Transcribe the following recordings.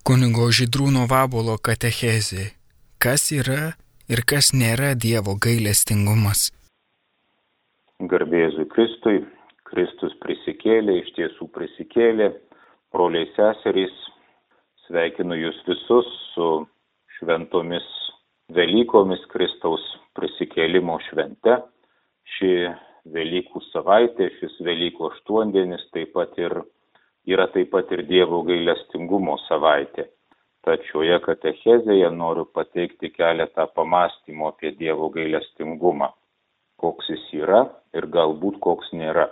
Kunigo Žydrūno Vabolo katechezė. Kas yra ir kas nėra Dievo gailestingumas? Garbėzui Kristui, Kristus prisikėlė, iš tiesų prisikėlė, broliai seserys, sveikinu jūs visus su šventomis Velykomis Kristaus prisikėlimo švente. Ši Velykų savaitė, šis Velykų aštuondienis taip pat ir yra taip pat ir Dievo gailestingumo savaitė. Tačioje katechezėje noriu pateikti keletą pamastymų apie Dievo gailestingumą. Koks jis yra ir galbūt koks nėra.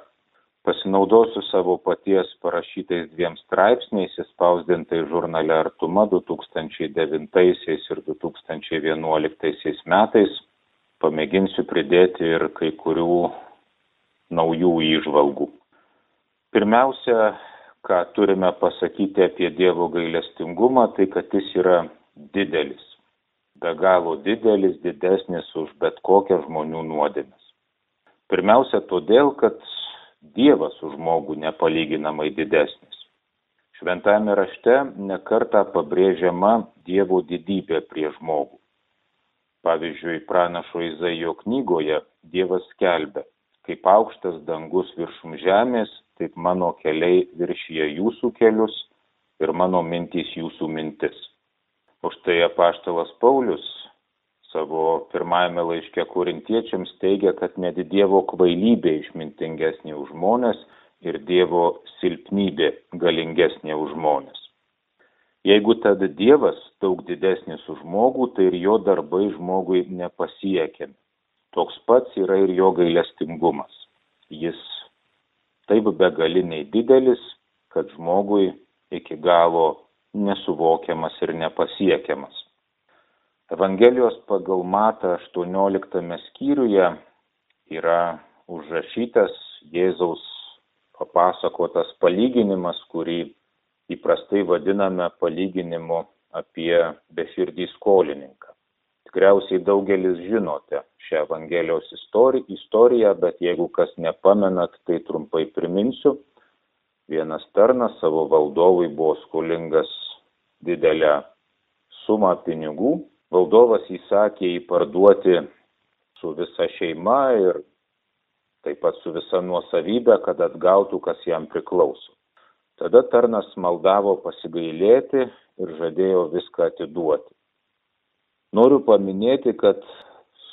Pasinaudosiu savo paties parašytais dviem straipsniais, įspausdintais žurnale Artuma 2009 ir 2011 metais. Pamėginsiu pridėti ir kai kurių naujų įžvalgų. Pirmiausia, ką turime pasakyti apie Dievo gailestingumą, tai kad jis yra didelis, be galo didelis, didesnis už bet kokią žmonių nuodėmės. Pirmiausia, todėl, kad Dievas už žmogų nepalyginamai didesnis. Šventame rašte nekarta pabrėžiama Dievo didybė prie žmogų. Pavyzdžiui, pranašo Izaijo knygoje Dievas skelbia, kaip aukštas dangus viršum žemės, taip mano keliai viršyje jūsų kelius ir mano mintys jūsų mintis. Už tai apaštalas Paulius savo pirmajame laiške korintiečiams teigia, kad net Dievo kvailybė išmintingesnė už žmonės ir Dievo silpnybė galingesnė už žmonės. Jeigu tad Dievas daug didesnis už žmogų, tai ir jo darbai žmogui nepasiekiami. Toks pats yra ir jo gailestingumas. Jis taip begaliniai didelis, kad žmogui iki galo nesuvokiamas ir nepasiekiamas. Evangelijos pagal Mata 18 skyriuje yra užrašytas Jėzaus papasakotas palyginimas, kurį įprastai vadiname palyginimu apie beširdį skolininką. Tikriausiai daugelis žinote šią Evangelijos istoriją, bet jeigu kas nepamenat, tai trumpai priminsiu. Vienas tarnas savo valdovui buvo skolingas didelę sumą pinigų. Valdovas įsakė jį parduoti su visa šeima ir taip pat su visa nuosavybė, kad atgautų, kas jam priklauso. Tada tarnas maldavo pasigailėti ir žadėjo viską atiduoti. Noriu paminėti, kad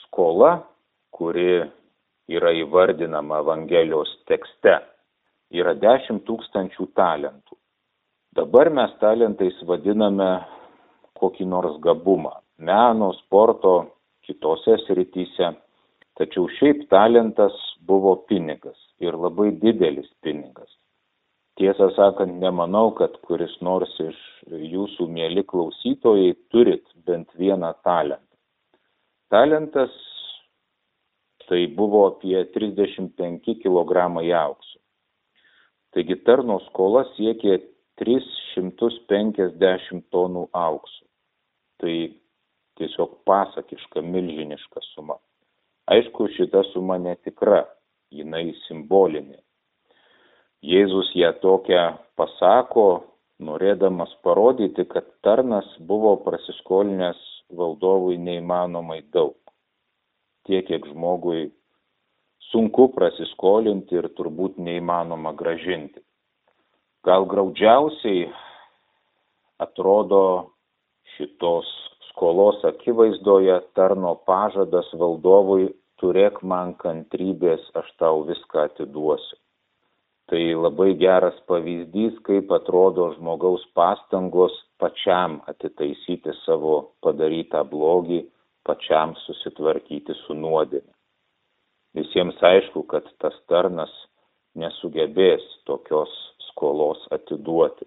skola, kuri yra įvardinama Evangelijos tekste, yra 10 tūkstančių talentų. Dabar mes talentais vadiname kokį nors gabumą - meno, sporto, kitose srityse. Tačiau šiaip talentas buvo pinigas ir labai didelis pinigas tiesą sakant nemanau kad kuris nors iš jūsų mieli klausytojai turit bent vieną talentą. Talentas tai buvo apie 35 kg aukso. Taigi tarno skola siekė 350 tonų aukso. Tai tiesiog pasakiška, milžiniška suma. Aišku, šita suma netikra, jinai simbolinė. Jėzus ją tokią pasako, norėdamas parodyti, kad tarnas buvo prasiskolinęs valdovui neįmanomai daug. Tiek, kiek žmogui sunku prasiskolinti ir turbūt neįmanoma gražinti. Gal graudžiausiai atrodo šitos skolos akivaizdoje tarno pažadas valdovui turėk man kantrybės, aš tau viską atiduosiu tai labai geras pavyzdys kaip atrodo žmogaus pastangos pačiam atitaisyti savo padarytą blogį pačiam susitvarkyti su nuodėme. Visiems aišku kad tas tarnas nesugebės tokios skolos atiduoti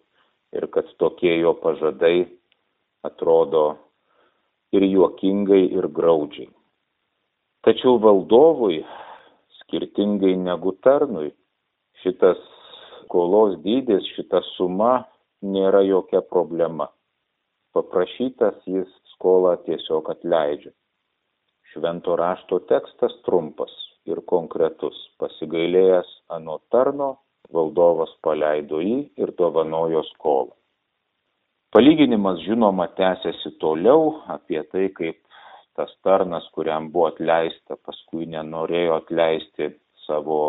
ir kad tokie jo pažadai atrodo ir juokingai ir graudžiai. Tačiau valdovui skirtingai negu tarnui šitas skolos dydis, šita suma nėra jokia problema. Paprašytas jis skolą tiesiog atleidžia. Švento rašto tekstas trumpas ir konkretus. Pasigailėjęs anu tarno, valdovas paleido jį ir dovanojo skolą. Palyginimas žinoma tęsiasi toliau apie tai, kaip tas tarnas, kuriam buvo atleista, paskui nenorėjo atleisti savo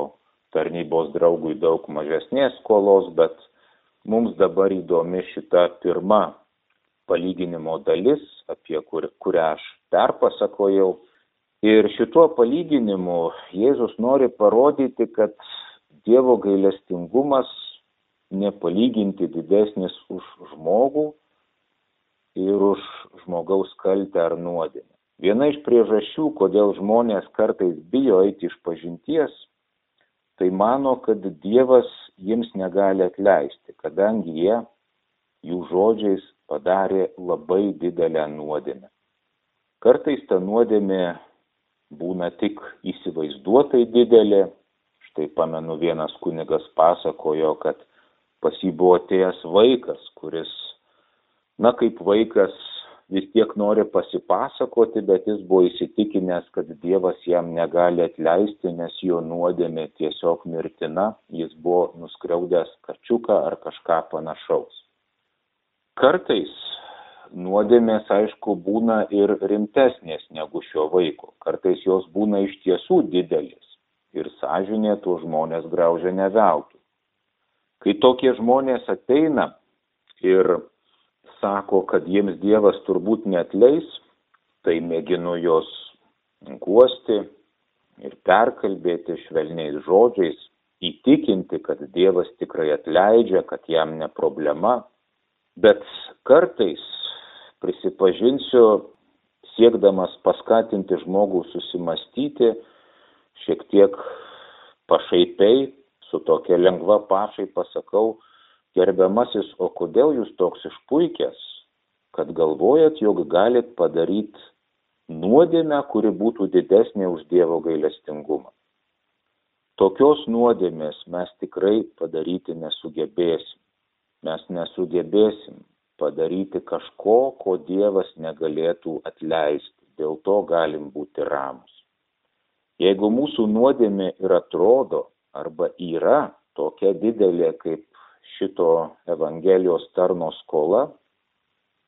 tarnybos draugui daug mažesnės skolos, bet mums dabar įdomi šita pirma palyginimo dalis, apie kur, kurią aš perpasakojau. Ir šituo palyginimu Jėzus nori parodyti, kad Dievo gailestingumas nepalyginti didesnis už žmogų ir už žmogaus kaltę ar nuodėmę. Viena iš priežasčių, kodėl žmonės kartais bijo eiti iš pažinties, tai mano, kad Dievas jiems negali atleisti, kadangi jie jų žodžiais padarė labai didelę nuodėmę. Kartais ta nuodėmė būna tik įsivaizduotai didelė. Štai pamenu, vienas kunigas pasakojo, kad pas jį buvo atėjęs vaikas, kuris, na kaip vaikas, vis tiek nori pasipasakoti, bet jis buvo įsitikinęs, kad Dievas jam negali atleisti, nes jo nuodėmė tiesiog mirtina, jis buvo nuskriaudęs kačiuką ar kažką panašaus. Kartais nuodėmės, aišku, būna ir rimtesnės negu šio vaiko, kartais jos būna iš tiesų didelis ir sąžinė tuos žmonės graužia ne veltui. Kai tokie žmonės ateina ir sako, kad jiems Dievas turbūt netleis, tai mėginu juos guosti ir perkalbėti švelniais žodžiais, įtikinti, kad Dievas tikrai atleidžia, kad jam ne problema. Bet kartais, prisipažinsiu, siekdamas paskatinti žmogų susimastyti, šiek tiek pašaipiai su tokia lengva pašaipa sakau, gerbiamasis, o kodėl jūs toks išpuikęs, kad galvojat, jog galit padaryti nuodėmę, kuri būtų didesnė už Dievo gailestingumą. Tokios nuodėmės mes tikrai padaryti nesugebėsim. Mes nesugebėsim padaryti kažko, ko Dievas negalėtų atleisti. Dėl to galim būti ramus. Jeigu mūsų nuodėmė ir atrodo, arba yra tokia didelė kaip šito Evangelijos tarno skola,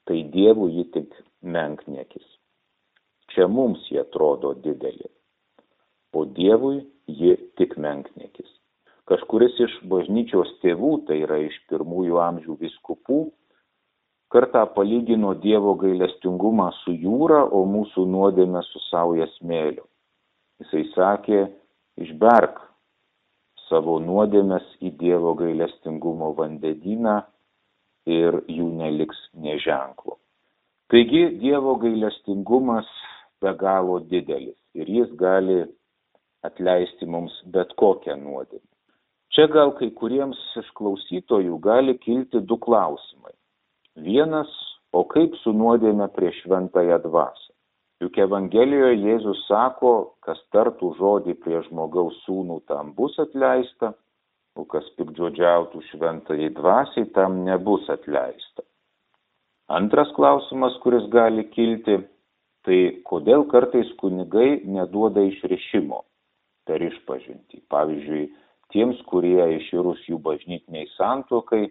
tai Dievui ji tik menkniekis. Čia mums ji atrodo didelė, o Dievui ji tik menkniekis. Kažkuris iš bažnyčios tėvų, tai yra iš pirmųjų amžių viskupų, kartą palygino Dievo gailestingumą su jūra, o mūsų nuodėmę su sauja smėliu. Jisai sakė, išberk savo nuodėmes į Dievo gailestingumo vandedyną ir jų neliks neženklo. Taigi Dievo gailestingumas be galo didelis ir jis gali atleisti mums bet kokią nuodėmę. Čia gal kai kuriems iš klausytojų gali kilti du klausimai. Vienas, o kaip su nuodėme prieš šventąją dvasę? Juk Evangelijoje Jėzus sako, kas tartų žodį prie žmogaus sūnų, tam bus atleista, o kas pikdžodžiautų šventai dvasiai, tam nebus atleista. Antras klausimas, kuris gali kilti, tai kodėl kartais kunigai neduoda išrišimo per išpažinti. Pavyzdžiui, tiems, kurie iširus jų bažnytiniai santokai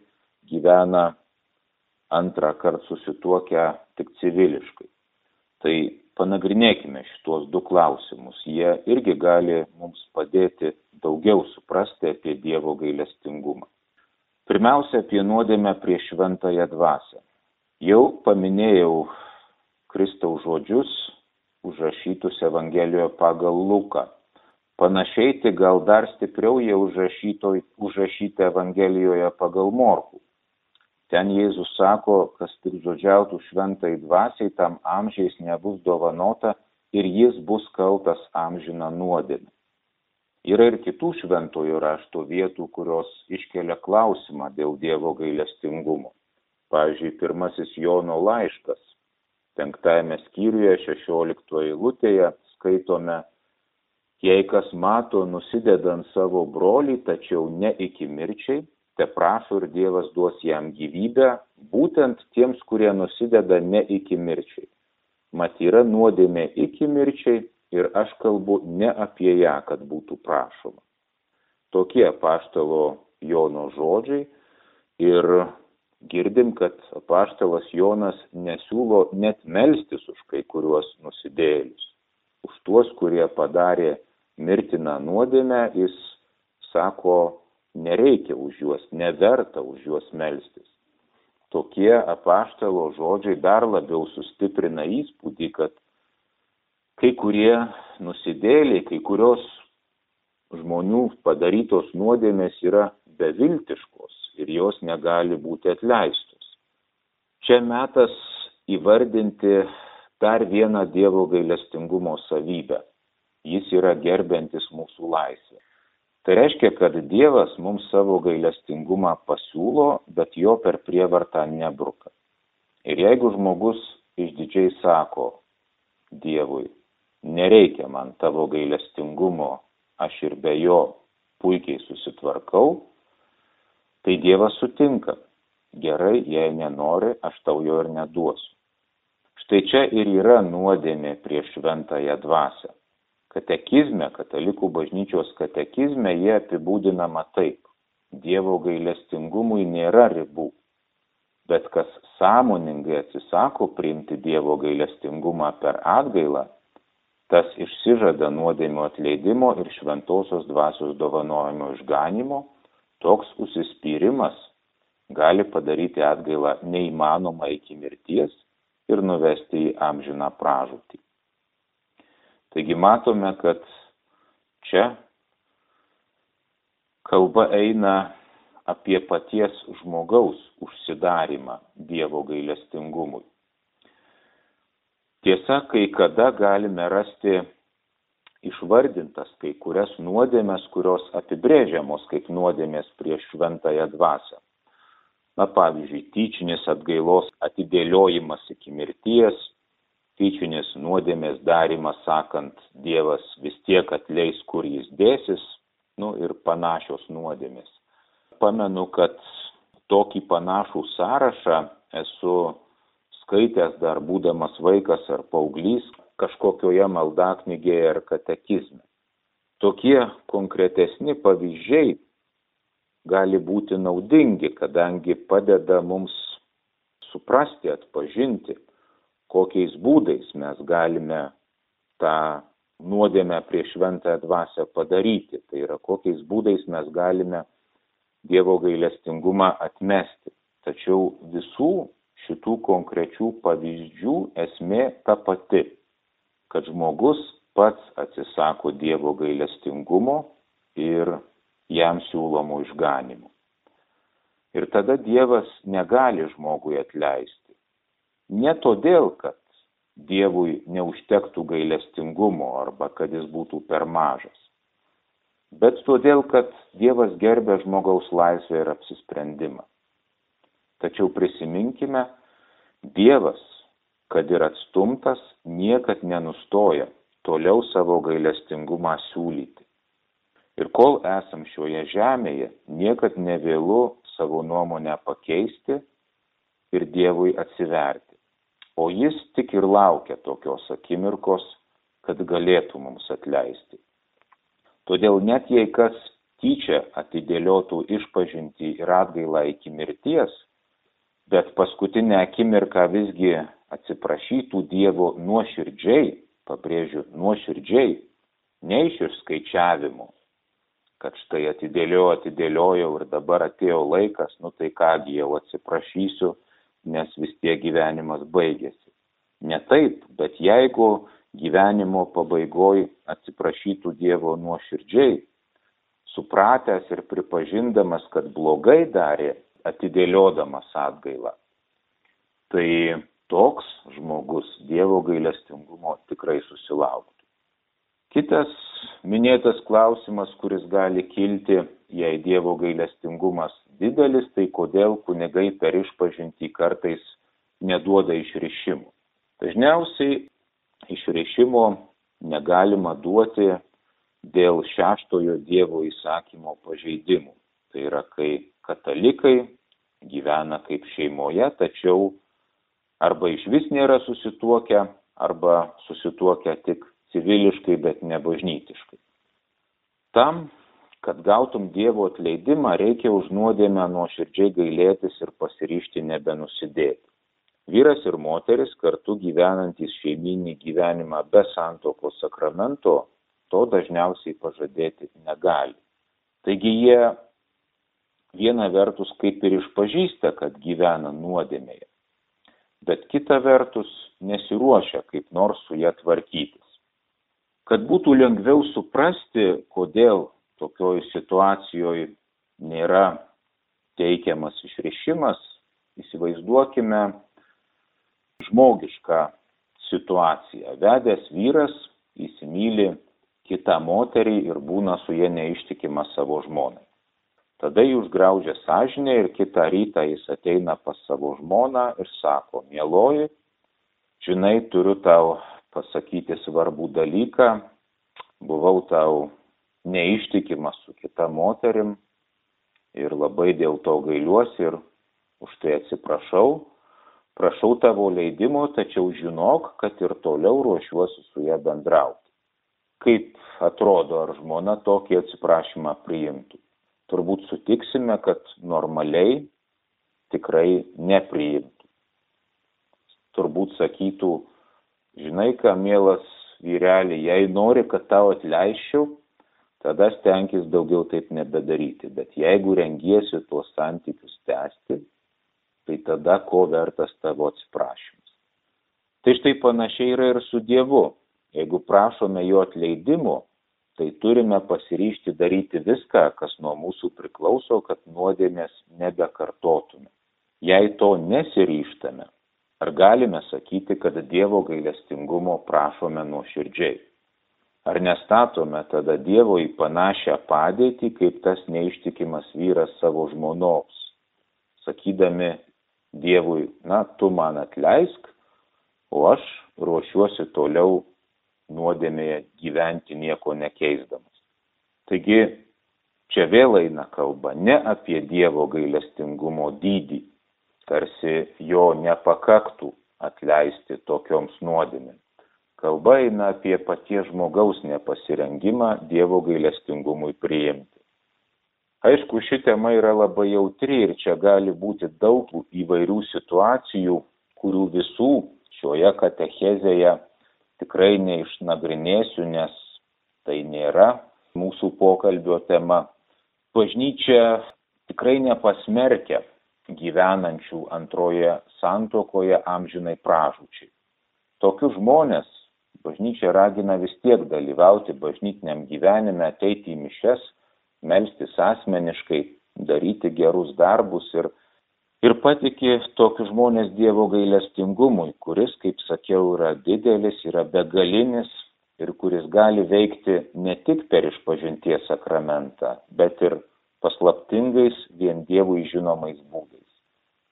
gyvena antrą kartą susituokę tik civiliškai. Tai panagrinėkime šitos du klausimus. Jie irgi gali mums padėti daugiau suprasti apie Dievo gailestingumą. Pirmiausia, apie nuodėmę prieš šventąją dvasę. Jau paminėjau Kristaus žodžius užrašytus Evangelijoje pagal Luką. Panašiai tik gal dar stipriau jie užrašyti Evangelijoje pagal Morkų. Ten Jėzus sako, kas pikdžodžiautų šventai dvasiai, tam amžiais nebus dovanota ir jis bus kaltas amžiną nuodėmę. Yra ir kitų šventojo rašto vietų, kurios iškelia klausimą dėl Dievo gailestingumo. Pavyzdžiui, pirmasis Jono laiškas, penktajame skyriuje, šešioliktoje eilutėje skaitome, jei kas mato nusidedant savo brolį, tačiau ne iki mirčiai, te prašo ir Dievas duos jam gyvybę, būtent tiems, kurie nusideda ne iki mirčiai. Mat yra nuodėmė iki mirčiai ir aš kalbu ne apie ją, kad būtų prašoma. Tokie paštalo Jono žodžiai ir girdim, kad apaštalas Jonas nesiūlo net melstis už kai kuriuos nusidėlius. Už tuos, kurie padarė mirtiną nuodėmę, jis sako, nereikia už juos, neverta už juos melstis. Tokie apaštalo žodžiai dar labiau sustiprina įspūdį, kad kai kurie nusidėliai, kai kurios žmonių padarytos nuodėmės yra beviltiškos ir jos negali būti atleistos. Čia metas įvardinti dar vieną Dievo gailestingumo savybę. Jis yra gerbiantis mūsų laisvę. Tai reiškia, kad Dievas mums savo gailestingumą pasiūlo, bet jo per prievartą nebruka. Ir jeigu žmogus išdidžiai sako Dievui, nereikia man tavo gailestingumo, aš ir be jo puikiai susitvarkau, tai Dievas sutinka. Gerai, jei nenori, aš tau jo ir neduosiu. Štai čia ir yra nuodėmė prieš šventąją dvasę. Katekizme, katalikų bažnyčios katekizme jie apibūdinama taip. Dievo gailestingumui nėra ribų. Bet kas sąmoningai atsisako priimti Dievo gailestingumą per atgailą, tas išsižada nuodėmio atleidimo ir šventosios dvasios dovanojimo išganimo toks užsispyrimas gali padaryti atgailą neįmanomą iki mirties ir nuvesti į amžiną pražūtį. Taigi matome, kad čia kalba eina apie paties žmogaus užsidarimą Dievo gailestingumui. Tiesa, kai kada galime rasti išvardintas kai kurias nuodėmes, kurios apibrėžiamos kaip nuodėmės prieš šventąją dvasę. Na pavyzdžiui, tyčinis atgailos atidėliojimas iki mirties, tyčinis nuodėmės darimas, sakant, Dievas vis tiek atleis, kur jis dėsis, nu ir panašios nuodėmės. Pamenu, kad tokį panašų sąrašą esu skaitęs dar būdamas vaikas ar paauglys, kažkokioje maldaknygėje ar katekizme. Tokie konkretesni pavyzdžiai gali būti naudingi, kadangi padeda mums suprasti, atpažinti, kokiais būdais mes galime tą nuodėmę prieš šventąją dvasę padaryti. Tai yra, kokiais būdais mes galime Dievo gailestingumą atmesti. Tačiau visų šitų konkrečių pavyzdžių esmė ta pati kad žmogus pats atsisako Dievo gailestingumo ir jam siūlomų išganimų. Ir tada Dievas negali žmogui atleisti. Ne todėl, kad Dievui neužtektų gailestingumo arba kad jis būtų per mažas, bet todėl, kad Dievas gerbė žmogaus laisvę ir apsisprendimą. Tačiau prisiminkime, Dievas kad ir atstumtas, niekad nenustoja toliau savo gailestingumą siūlyti. Ir kol esam šioje žemėje, niekad nevėlu savo nuomonę pakeisti ir Dievui atsiverti. O jis tik ir laukia tokios akimirkos, kad galėtų mums atleisti. Todėl net jei kas tyčia atidėliotų išpažinti ir atgailą iki mirties, bet paskutinę akimirką visgi atsiprašytų Dievo nuoširdžiai, pabrėžiu, nuoširdžiai, ne iš išskaičiavimų, kad štai atidėliojau, atidėliojau ir dabar atėjo laikas, nu tai kągi jau atsiprašysiu, nes vis tiek gyvenimas baigėsi. Ne taip, bet jeigu gyvenimo pabaigoj atsiprašytų Dievo nuoširdžiai, supratęs ir pripažindamas, kad blogai darė, atidėliodamas atgailą. Tai toks žmogus Dievo gailestingumo tikrai susilauktų. Kitas minėtas klausimas, kuris gali kilti, jei Dievo gailestingumas didelis, tai kodėl kunigai per išpažinti kartais neduoda išrišimų. Dažniausiai išrišimo negalima duoti dėl šeštojo Dievo įsakymo pažeidimų. Tai yra, kai katalikai gyvena kaip šeimoje, tačiau arba iš vis nėra susituokę, arba susituokę tik civiliškai, bet ne bažnytiškai. Tam kad gautum Dievo atleidimą, reikia už nuodėmę nuoširdžiai gailėtis ir pasiryšti nebenusidėti. Vyras ir moteris kartu gyvenantys šeiminį gyvenimą be santokos sakramento to dažniausiai pažadėti negali. Taigi jie viena vertus kaip ir išpažįsta, kad gyvena nuodėmėje, bet kita vertus nesiruošia kaip nors su ją tvarkytis. Kad būtų lengviau suprasti, kodėl tokioj situacijoje nėra teikiamas išrišimas, įsivaizduokime žmogišką situaciją. Vedęs vyras įsimylė kitą moterį ir būna su jie neištikimas savo žmonai. Tada jį užgraužia sąžinė ir kitą rytą jis ateina pas savo žmoną ir sako, mėloji, žinai, turiu tau pasakyti svarbų dalyką, buvau tau neištikimas su kita moterim ir labai dėl to gailiuosi ir už tai atsiprašau. Prašau tavo leidimo, tačiau žinok, kad ir toliau ruošiuosi su ją bendrauti. Kaip atrodo, ar žmona tokį atsiprašymą priimtų? Turbūt sutiksime, kad normaliai tikrai nepriimtų. Turbūt sakytų, žinai ką, mielas vyrelį, jei nori, kad tau atleiščiau, tada stenkis daugiau taip nebedaryti. Bet jeigu rengiesi tuos santykius tęsti, tai tada ko vertas tavo atsiprašymas. Tai štai panašiai yra ir su Dievu. Jeigu prašome jo atleidimo, tai turime pasiryšti daryti viską, kas nuo mūsų priklauso, kad nuodėmės nebekartotume. Jei to nesiryštame, ar galime sakyti, kad Dievo gailestingumo prašome nuo širdžiai? Ar nestatome tada Dievo į panašią padėtį, kaip tas neištikimas vyras savo žmonoms, sakydami Dievui, na, tu man atleisk, o aš ruošiuosi toliau nuodėmėje gyventi nieko nekeisdamas. Taigi, čia vėl eina kalba ne apie Dievo gailestingumo dydį, tarsi jo nepakaktų atleisti tokioms nuodėmėms Kalba eina apie paties žmogaus nepasirengimą Dievo gailestingumui priimti. Aišku, ši tema yra labai jautri ir čia gali būti daug įvairių situacijų, kurių visų šioje katechezėje tikrai neišnagrinėsiu, nes tai nėra mūsų pokalbio tema. Bažnyčia tikrai nepasmerkia gyvenančių antroje santokoje amžinai pražučiai. Tokius žmonės bažnyčia ragina vis tiek dalyvauti bažnytiniam gyvenime, ateiti į mišes, melstis asmeniškai, daryti gerus darbus ir, ir patikė tokius žmonės Dievo gailestingumui, kuris, kaip sakiau, yra didelis, yra begalinis ir kuris gali veikti ne tik per išpažinties sakramentą, bet ir paslaptingais vien Dievui žinomais būdais.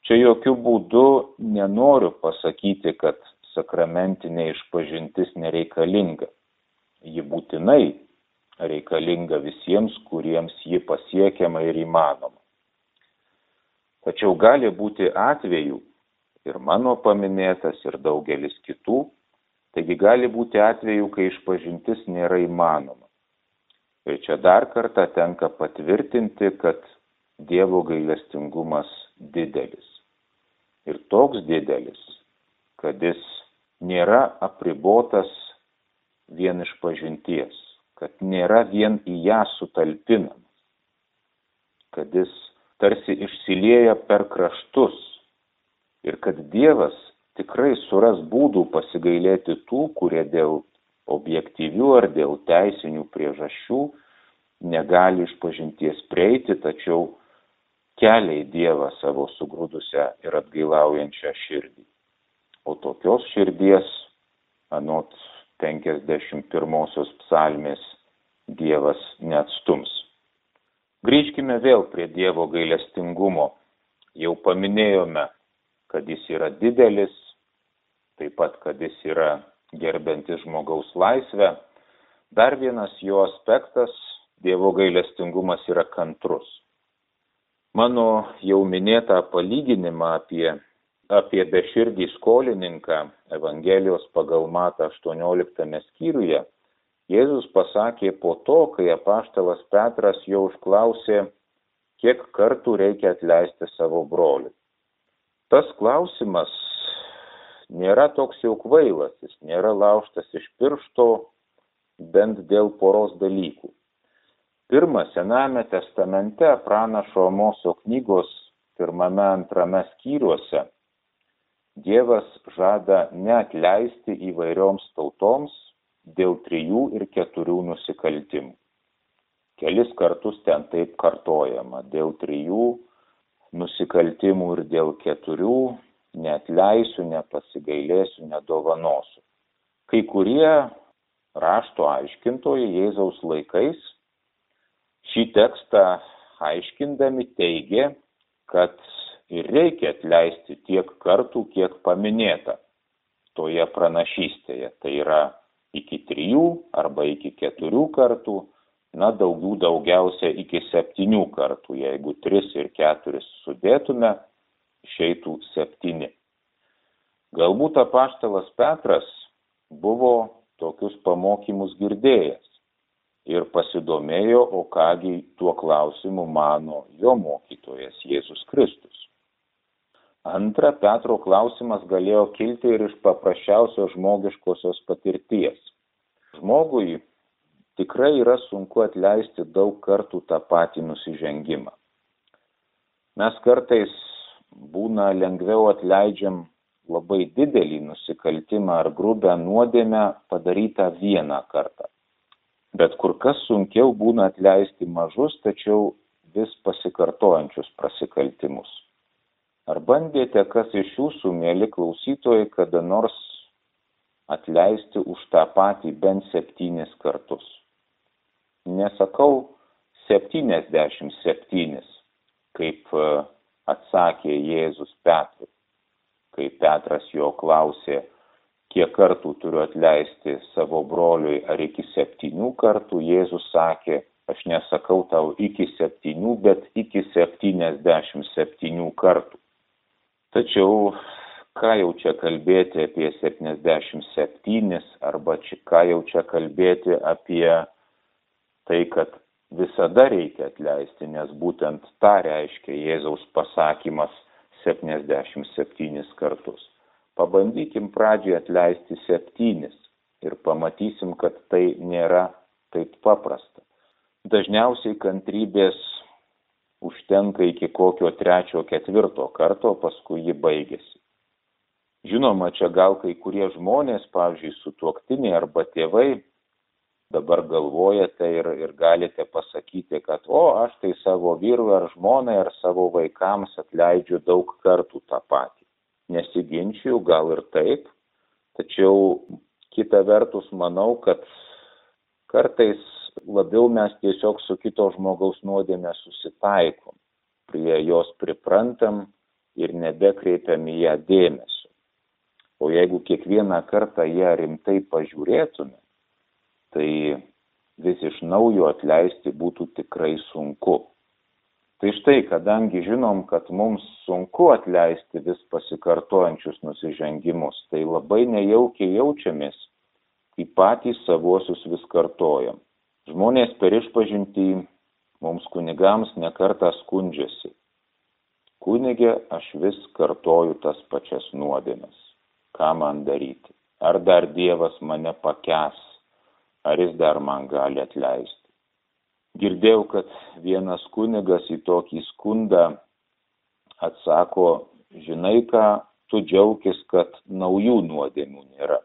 Čia jokių būdų nenoriu pasakyti, kad sakramentinė išpažintis nereikalinga. Ji būtinai reikalinga visiems, kuriems ji pasiekiama ir įmanoma. Tačiau gali būti atvejų, ir mano paminėtas, ir daugelis kitų, taigi gali būti atvejų, kai išpažintis nėra įmanoma. Ir čia dar kartą tenka patvirtinti, kad Dievo gailestingumas didelis. Ir toks didelis, kad jis nėra apribotas vien iš pažinties, kad nėra vien į ją sutalpinamas, kad jis tarsi išsilieja per kraštus ir kad Dievas tikrai suras būdų pasigailėti tų, kurie dėl objektyvių ar dėl teisinių priežasčių negali iš pažinties prieiti, tačiau kelia į Dievą savo sugrūdusią ir atgailaujančią širdį o tokios širdies, anot 51 psalmės, Dievas neatstums. Grįžkime vėl prie Dievo gailestingumo. Jau paminėjome, kad jis yra didelis, taip pat, kad jis yra gerbiantis žmogaus laisvę. Dar vienas jo aspektas - Dievo gailestingumas yra kantrus. Mano jau minėtą palyginimą apie apie beširdį skolininką Evangelijos pagal Matą 18 skyriuje Jėzus pasakė po to, kai apaštalas Petras jau užklausė, kiek kartų reikia atleisti savo broliui. Tas klausimas nėra toks jau kvailas, jis nėra lauštas iš piršto, bent dėl poros dalykų. Pirma, Sename testamente pranašo Moso knygos pirmame antrame skyriuose Dievas žada neatleisti įvairioms tautoms dėl trijų ir keturių nusikaltimų. Kelis kartus ten taip kartojama dėl trijų nusikaltimų ir dėl keturių neatleisiu, nepasigailėsiu, nedovanosiu. Kai kurie rašto aiškintojai Jėzaus laikais šį tekstą aiškindami teigė, kad ir reikia atleisti tiek kartų, kiek paminėta toje pranašystėje. Tai yra iki trijų arba iki keturių kartų, na daugiau daugiausia iki septynių kartų. Jeigu tris ir keturis sudėtume, išeitų septyni. Galbūt apaštalas Petras buvo tokius pamokymus girdėjęs ir pasidomėjo, o kągi tuo klausimu mano jo mokytojas Jėzus Kristus. Antra, Petro klausimas galėjo kilti ir iš paprasčiausios žmogiškosios patirties. Žmogui tikrai yra sunku atleisti daug kartų tą patį nusižengimą. Mes kartais būna lengviau atleidžiam labai didelį nusikaltimą ar grubę nuodėmę padarytą vieną kartą. Bet kur kas sunkiau būna atleisti mažus, tačiau vis pasikartojančius prasikaltimus. Ar bandėte, kas iš jūsų, mėly klausytojai, kada nors atleisti už tą patį bent septynis kartus? Nesakau septyniasdešimt septynis, kaip e, atsakė Jėzus Petrui kai Petras jo klausė, kiek kartų turiu atleisti savo broliui ar iki septynių kartų, Jėzus sakė, aš nesakau tau iki septynių, bet iki septyniasdešimt septynių kartų. Tačiau ką jau čia kalbėti apie 77 arba ką jau čia kalbėti apie tai, kad visada reikia atleisti, nes būtent tą reiškia Jėzaus pasakymas 77 kartus. Pabandykim pradžiai atleisti septynis ir pamatysim, kad tai nėra taip paprasta. Dažniausiai kantrybės užtenka iki kokio trečio, ketvirto karto, paskui ji baigėsi. Žinoma, čia gal kai kurie žmonės, pavyzdžiui, sutuoktiniai arba tėvai, dabar galvojate ir, ir galite pasakyti, kad o, aš tai savo vyrui ar žmonai ar savo vaikams atleidžiu daug kartų tą patį. Nesiginčiu, gal ir taip, tačiau kita vertus manau, kad kartais labiau mes tiesiog su kito žmogaus nuodėmė susitaikom, prie jos priprantam ir nebekreipiam į ją dėmesio. O jeigu kiekvieną kartą ją rimtai pažiūrėtume, tai vis iš naujo atleisti būtų tikrai sunku. Tai štai, kadangi žinom, kad mums sunku atleisti vis pasikartojančius nusižengimus, tai labai nejaukiai jaučiamės, kai patys savuosius vis kartojam. Žmonės per išpažinti mums kunigams nekartą skundžiasi. Kunigė, aš vis kartoju tas pačias nuodėmes. Ką man daryti? Ar dar Dievas mane pakes? ar jis dar man gali atleisti. Girdėjau, kad vienas kunigas į tokį skundą atsako, žinai ką, tu džiaugis, kad naujų nuodėmių nėra.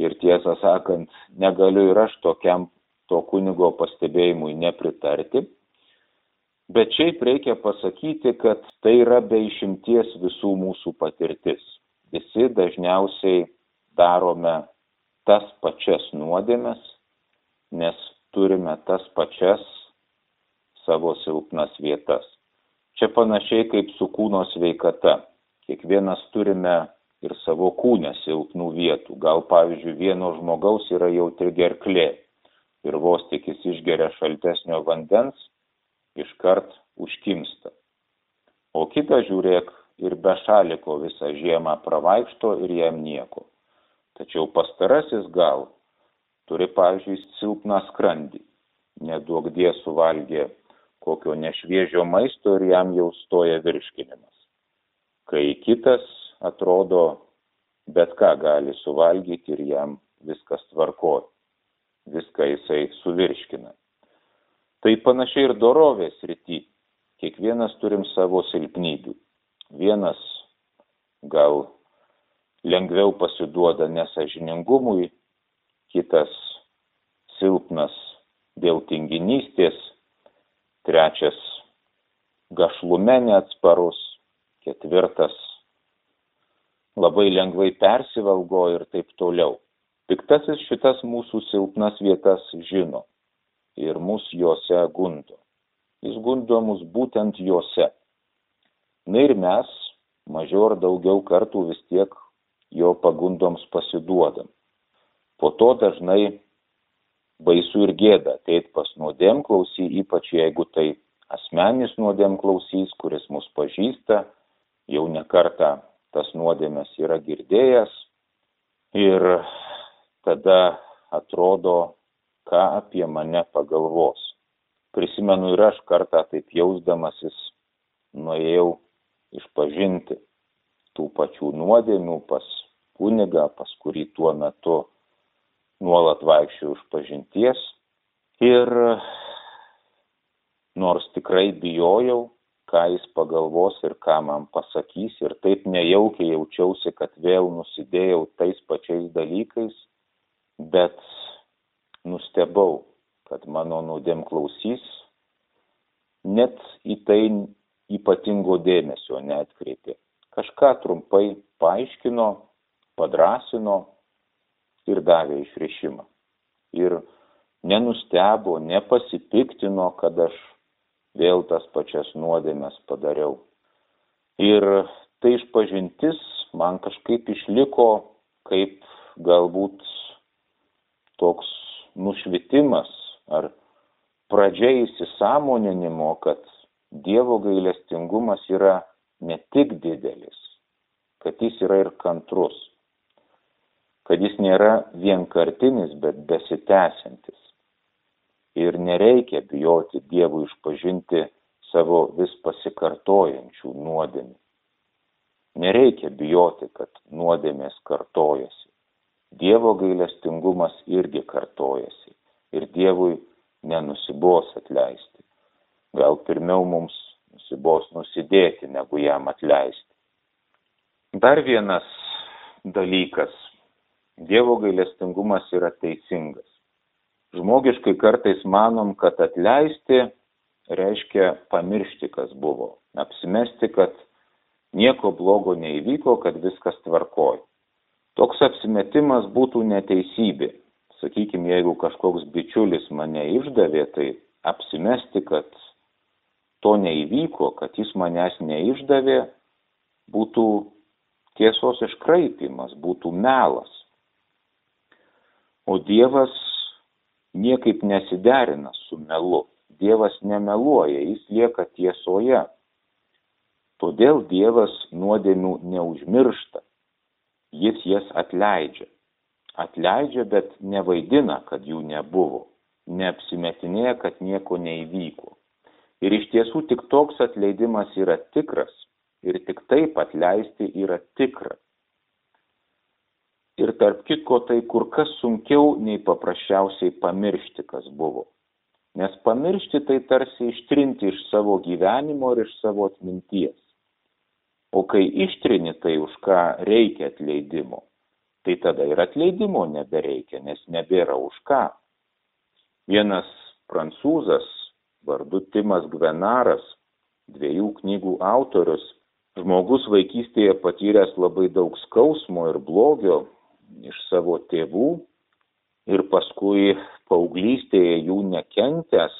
Ir tiesą sakant, negaliu ir aš tokiam to kunigo pastebėjimui nepritarti. Bet šiaip reikia pasakyti, kad tai yra be išimties visų mūsų patirtis. Visi dažniausiai darome tas pačias nuodėmes, nes turime tas pačias savo silpnas vietas. Čia panašiai kaip su kūno sveikata. Kiekvienas turime ir savo kūnę silpnų vietų. Gal pavyzdžiui vieno žmogaus yra jautri gerklė ir vos tik jis išgeria šaltesnio vandens, iškart užkimsta. O kitą žiūrėk ir be šaliko visą žiemą pravaikšto ir jam nieko. Tačiau pastarasis gal turi, pavyzdžiui, silpną skrandį, die suvalgė kokio nešviežio maisto ir jam jau stoja virškinimas. Kai kitas atrodo bet ką gali suvalgyti ir jam viskas tvarko, viską jisai suvirškina. Tai panašiai ir dorovės rytį. Kiekvienas turim savo silpnybių. Vienas gal lengviau pasiduoda nesažiningumui, kitas silpnas dėl tinginystės, trečias gašlume neatsparus, ketvirtas labai lengvai persivalgo ir taip toliau. Piktasis šitas mūsų silpnas vietas žino ir mus juose gundo. Jis gundo mus būtent juose. Na ir mes mažiau ar daugiau kartų vis tiek jo pagundoms pasiduodam. Po to dažnai baisu ir gėda ateit pas nuodėm klausy, ypač jeigu tai asmenis nuodėm klausys, kuris mus pažįsta, jau nekarta tas nuodėmės yra girdėjęs ir tada atrodo, ką apie mane pagalvos. Prisimenu ir aš kartą taip jausdamasis nuėjau išpažinti tų pačių nuodėmių pas kunigą, pas kurį tuo metu nuolat vaikščiau iš pažinties. Ir nors tikrai bijojau, ką jis pagalvos ir ką man pasakys, ir taip nejaukiai jaučiausi, kad vėl nusidėjau tais pačiais dalykais, bet nustebau, kad mano nuodėm klausys, net į tai ypatingo dėmesio neatkreipė. Kažką trumpai paaiškino, padrasino ir davė išrišimą. Ir nenustebo, nepasipiktino, kad aš vėl tas pačias nuodėmės padariau. Ir tai išpažintis man kažkaip išliko kaip galbūt toks nušvitimas ar pradžia įsisamoninimo, kad Dievo gailestingumas yra ne tik didelis, kad jis yra ir kantrus, kad jis nėra vienkartinis, bet besitęsiantis. Ir nereikia bijoti Dievui išpažinti savo vis pasikartojančių nuodėmių. Nereikia bijoti, kad nuodėmės kartojasi. Dievo gailestingumas irgi kartojasi ir Dievui nenusibos atleisti gal pirmiau mums nusibos nusidėti, negu jam atleisti. Dar vienas dalykas. Dievo gailestingumas yra teisingas. Žmogiškai kartais manom, kad atleisti reiškia pamiršti, kas buvo. Apsimesti, kad nieko blogo neįvyko, kad viskas tvarkoja. Toks apsimetimas būtų neteisybė. Sakykime, jeigu kažkoks bičiulis mane išdavė, tai apsimesti, kad to neįvyko, kad jis manęs neišdavė, būtų tiesos iškraipimas, būtų melas. O Dievas niekaip nesiderina su melu. Dievas nemeluoja, jis lieka tiesoje. Todėl Dievas nuodėmių neužmiršta. Jis jas atleidžia. Atleidžia, bet nevaidina, kad jų nebuvo. Neapsimetinėja, kad nieko neįvyko. Ir iš tiesų tik toks atleidimas yra tikras ir tik taip atleisti yra tikra. Ir tarp kitko tai kur kas sunkiau nei paprasčiausiai pamiršti, kas buvo. Nes pamiršti tai tarsi ištrinti iš savo gyvenimo ir iš savo atminties. O kai ištrini tai, už ką reikia atleidimo, tai tada ir atleidimo nebereikia, nes nebėra už ką. Vienas prancūzas vardu Timas Gvenaras, dviejų knygų autorius, žmogus vaikystėje patyręs labai daug skausmo ir blogio iš savo tėvų ir paskui paauglystėje jų nekentęs,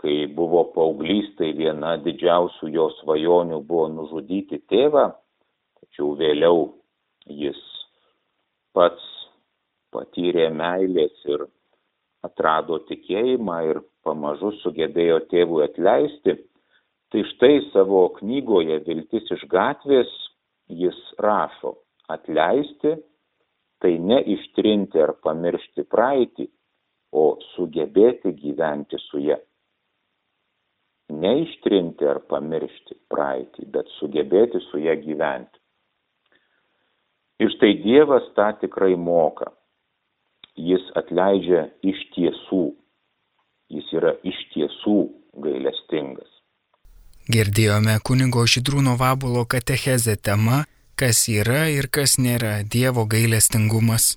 kai buvo paauglys, tai viena didžiausių jo svajonių buvo nužudyti tėvą, tačiau vėliau jis pats patyrė meilės ir atrado tikėjimą ir pamažu sugebėjo tėvui atleisti, tai štai savo knygoje Viltis iš gatvės jis rašo, atleisti tai ne ištrinti ar pamiršti praeitį, o sugebėti gyventi su ją. Ne ištrinti ar pamiršti praeitį, bet sugebėti su ją gyventi. Ir štai Dievas tą tikrai moka. Jis atleidžia iš tiesų. Jis yra iš tiesų gailestingas. Girdėjome kunigo Židrūno Vabulo katechezę tema, kas yra ir kas nėra Dievo gailestingumas.